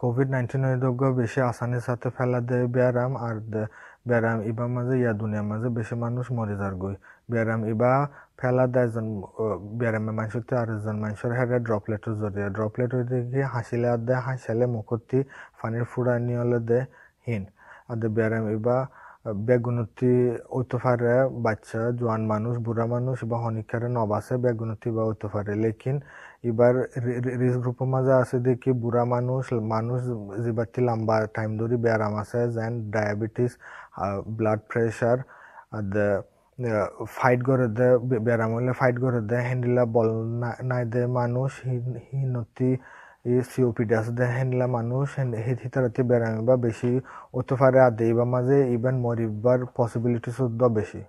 Covid নাইন্টিনের যোগ্য বেশি আসানির সাথে ফেলা দেয় ব্যায়াম আর ব্যায়াম ইবার মাঝে ইয়া দুনিয়ার মাঝে বেশি মানুষ মরে যার গই। ব্যায়াম ইবা ফেলা দেয় একজন ব্যায়ামে মানুষতে আর একজন মানুষের হেডে ড্রপলেটের জরিয়ে ড্রপলেট হইতে গিয়ে হাসিলে আর দেয়, হাসিলে মুখতি পানির ফুড়া নিয়লে দেয়, হিন। আর ব্যায়াম ইবা বেগুনতি হইতে পারে বাচ্চা, জোয়ান মানুষ, বুড়া মানুষ বা হনিকারে নবাসে বেগুনতি বা হইতে পারে লেকিন এবার রিস্ক গ্রুপের মাঝে আছে দেখি বুড়া মানুষ মানুষ যেবারটি লম্বা টাইম ধরে ব্যায়াম আছে, যেন ডায়াবেটিস ব্লাড প্রেশার দে ফাইট করে দে ব্যায়াম হইলে ফাইট করে দে হ্যান্ডিলা বল নাই দে মানুষ হিনতি COP doesn't handle Manush and Hithitharati Beramiba Beshi, Utufara Deva Maze, even Moribar possibilities of Dobeshi.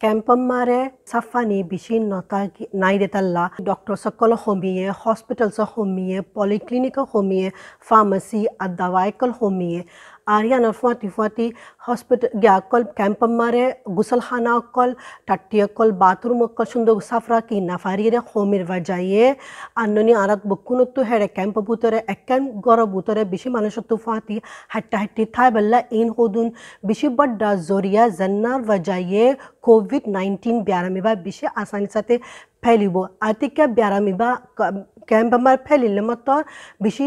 কেম্পম্মাৰে চাফানি বিচিন নতা নাইডেতাল্লা ডক্টৰসকল সমিয়ে হস্পিটেলছ সমিয়ে পলিক্লিনিক সমিয়ে ফাৰ্মাচী আদাৱাইকল সমিয়ে आर्या नर्फवा तिफवाती हॉस्पिटल ग्याल कैंप मारे, गुसलखाना कल टट्टी अक्ल बाथरूम अक्ल सुंदर गुसाफरा की नफारी रे होम इरवा जाइए अन्नोनी आरत बुक्कुन तो हेड़े कैंप बुतरे एक गौर बूतरे, बिशी मानस तुफाती हट्टा हट्टी था बल्ला इन हो बिशी बड्डा जोरिया जन्नार व जाइए कोविड नाइन्टीन ब्यारह बिशे आसानी साथे ফেলিব আতিকে ব্যারামি বা কেম বেমাৰ ফেলিলে মত বেছি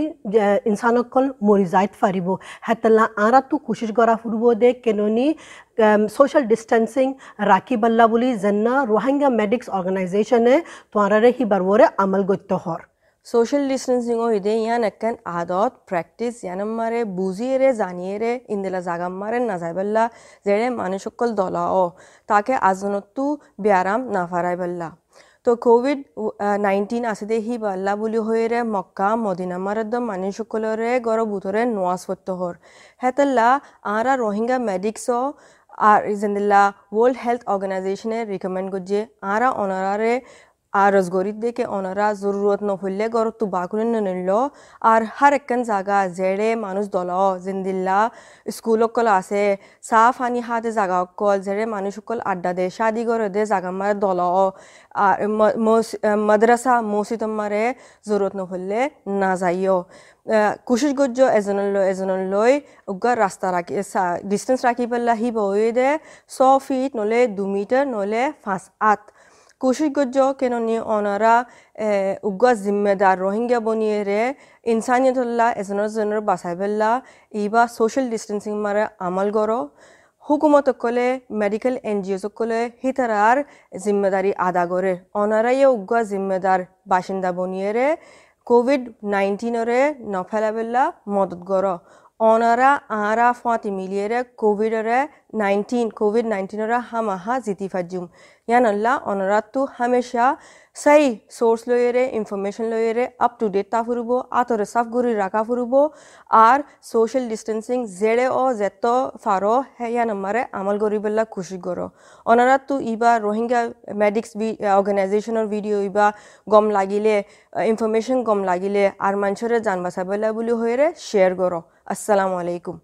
ইনচানসকল মৰি যাইত পাৰিব হেতেলা আঁৰাটো কোচিছ কৰা ফুৰিব দে কেননি সোশ্যাল ডিস্টেন্সিং রাখি বাল্লা বলি জেন্না রোহিঙ্গা মেডিক্স অর্গানাইজেশনে তোয়ারারে হি বারবরে আমল গত্য হর সোশ্যাল ডিস্টেন্সিং ইদে ইয়ান একেন আদত প্র্যাকটিস ইয়ানম্মারে বুঝিয়ে রে জানিয়ে রে ইন্দেলা জাগাম্মারে না যাইবাল্লা যেড়ে মানুষকল দলা ও তাকে আজনত্তু ব্যারাম না ফারাইবাল্লা তো কোভিড নাইনটিন আছে হি বাল্লা বুলি হইরে মক্কা, মদিনা মারদ মানুষ সকলের গর বুতরে নোয়াজ ফত্ত হর হেতাল্লা আরা রোহিঙ্গা মেডিক্স আর ইজেন্দিল্লা ওয়ার্ল্ড হেলথ অর্গানাইজেশনে রিকমেন্ড করছে আরা অনারারে আর রজগরিত দেখে ওনারা জরুরত নহলে গরত তো বাকুন নিল আর হার একখান জায়গা জেড়ে মানুষ দল জিন্দিল্লা স্কুল অকল আছে সাফ আনি হাতে জায়গা অকল জেড়ে মানুষ অকল আড্ডা দে শাদি করে দে জাগা মারে দল আর মাদ্রাসা মসজিদ মারে জরুরত নহলে না যাইও কোশিশ গজ্য এজনের লৈ এজনের লৈ উগা রাস্তা রাখি ডিস্টেন্স রাখি পেলা হি বই দে ছ ফিট নলে কোশিশগজ্জ কেননি অনারা উগ্গা জিম্মেদার রোহিঙ্গা বনিয়েরে ইনসানিয়তুল্লাহ এজনের জনের বাসাই ফেললা ইবা সোশ্যাল ডিস্টেন্সিং মারে আমল গড় হুকুমত কলে মেডিকেল এন জি ওস কলে হিতারার জিম্মেদারি আদা করে অনারাই উগ্গা জিম্মেদার বাসিন্দা বনিয়েরে কোভিড নাইন্টিনরে নফেলাবেলা মদত গড় অনারা আরা ফাঁতি মিলিয়ে কোভিডরে নাইনটিন কোভিড নাইনটিনরা হামাহা জিতি ফাজুম। ইয়ানাল্লা অনারা তু হামেশা সাই সোর্স লইয়েরে ইনফরমেশন লইয়েরে আপ টু ডেট তা ফুরব, আতরে সাফ গুরি রাখা ফুরব, আর সোশ্যাল ডিস্টেন্সিং জেড়ে ও যেত ফারো হেয়া নাম্বারে আমল খুশি করো অনারা তু ইবা রোহিঙ্গা মেডিক্স অর্গানাইজেশনের ভিডিও ইবা গম লাগিলে ইনফরমেশন গম লাগিলে, আর মানুষের জান বাঁচাবেলা বুলি হয়ে শেয়ার করো আসসালামু আলাইকুম।